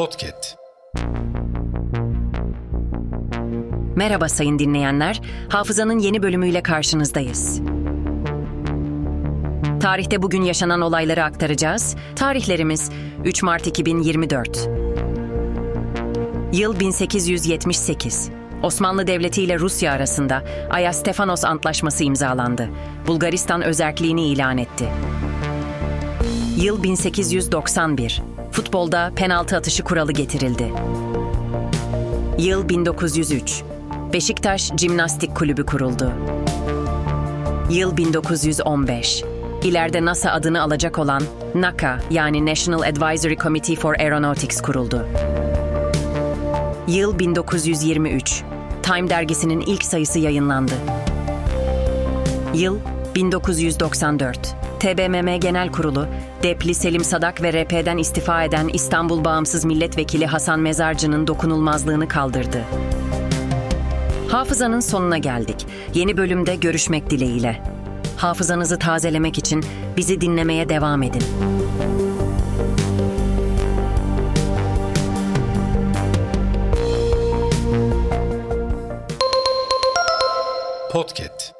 Podcast. Merhaba sayın dinleyenler. Hafızanın yeni bölümüyle karşınızdayız. Tarihte bugün yaşanan olayları aktaracağız. Tarihlerimiz 3 Mart 2024. Yıl 1878. Osmanlı Devleti ile Rusya arasında Ayastefanos Antlaşması imzalandı. Bulgaristan özerkliğini ilan etti. Yıl 1891. Futbolda penaltı atışı kuralı getirildi. Yıl 1903. Beşiktaş Cimnastik Kulübü kuruldu. Yıl 1915. İleride NASA adını alacak olan NACA yani National Advisory Committee for Aeronautics kuruldu. Yıl 1923. Time dergisinin ilk sayısı yayınlandı. Yıl 1994. TBMM Genel Kurulu, Depli Selim Sadak ve RP'den istifa eden İstanbul Bağımsız Milletvekili Hasan Mezarcı'nın dokunulmazlığını kaldırdı. Hafızanın sonuna geldik. Yeni bölümde görüşmek dileğiyle. Hafızanızı tazelemek için bizi dinlemeye devam edin. Podcast.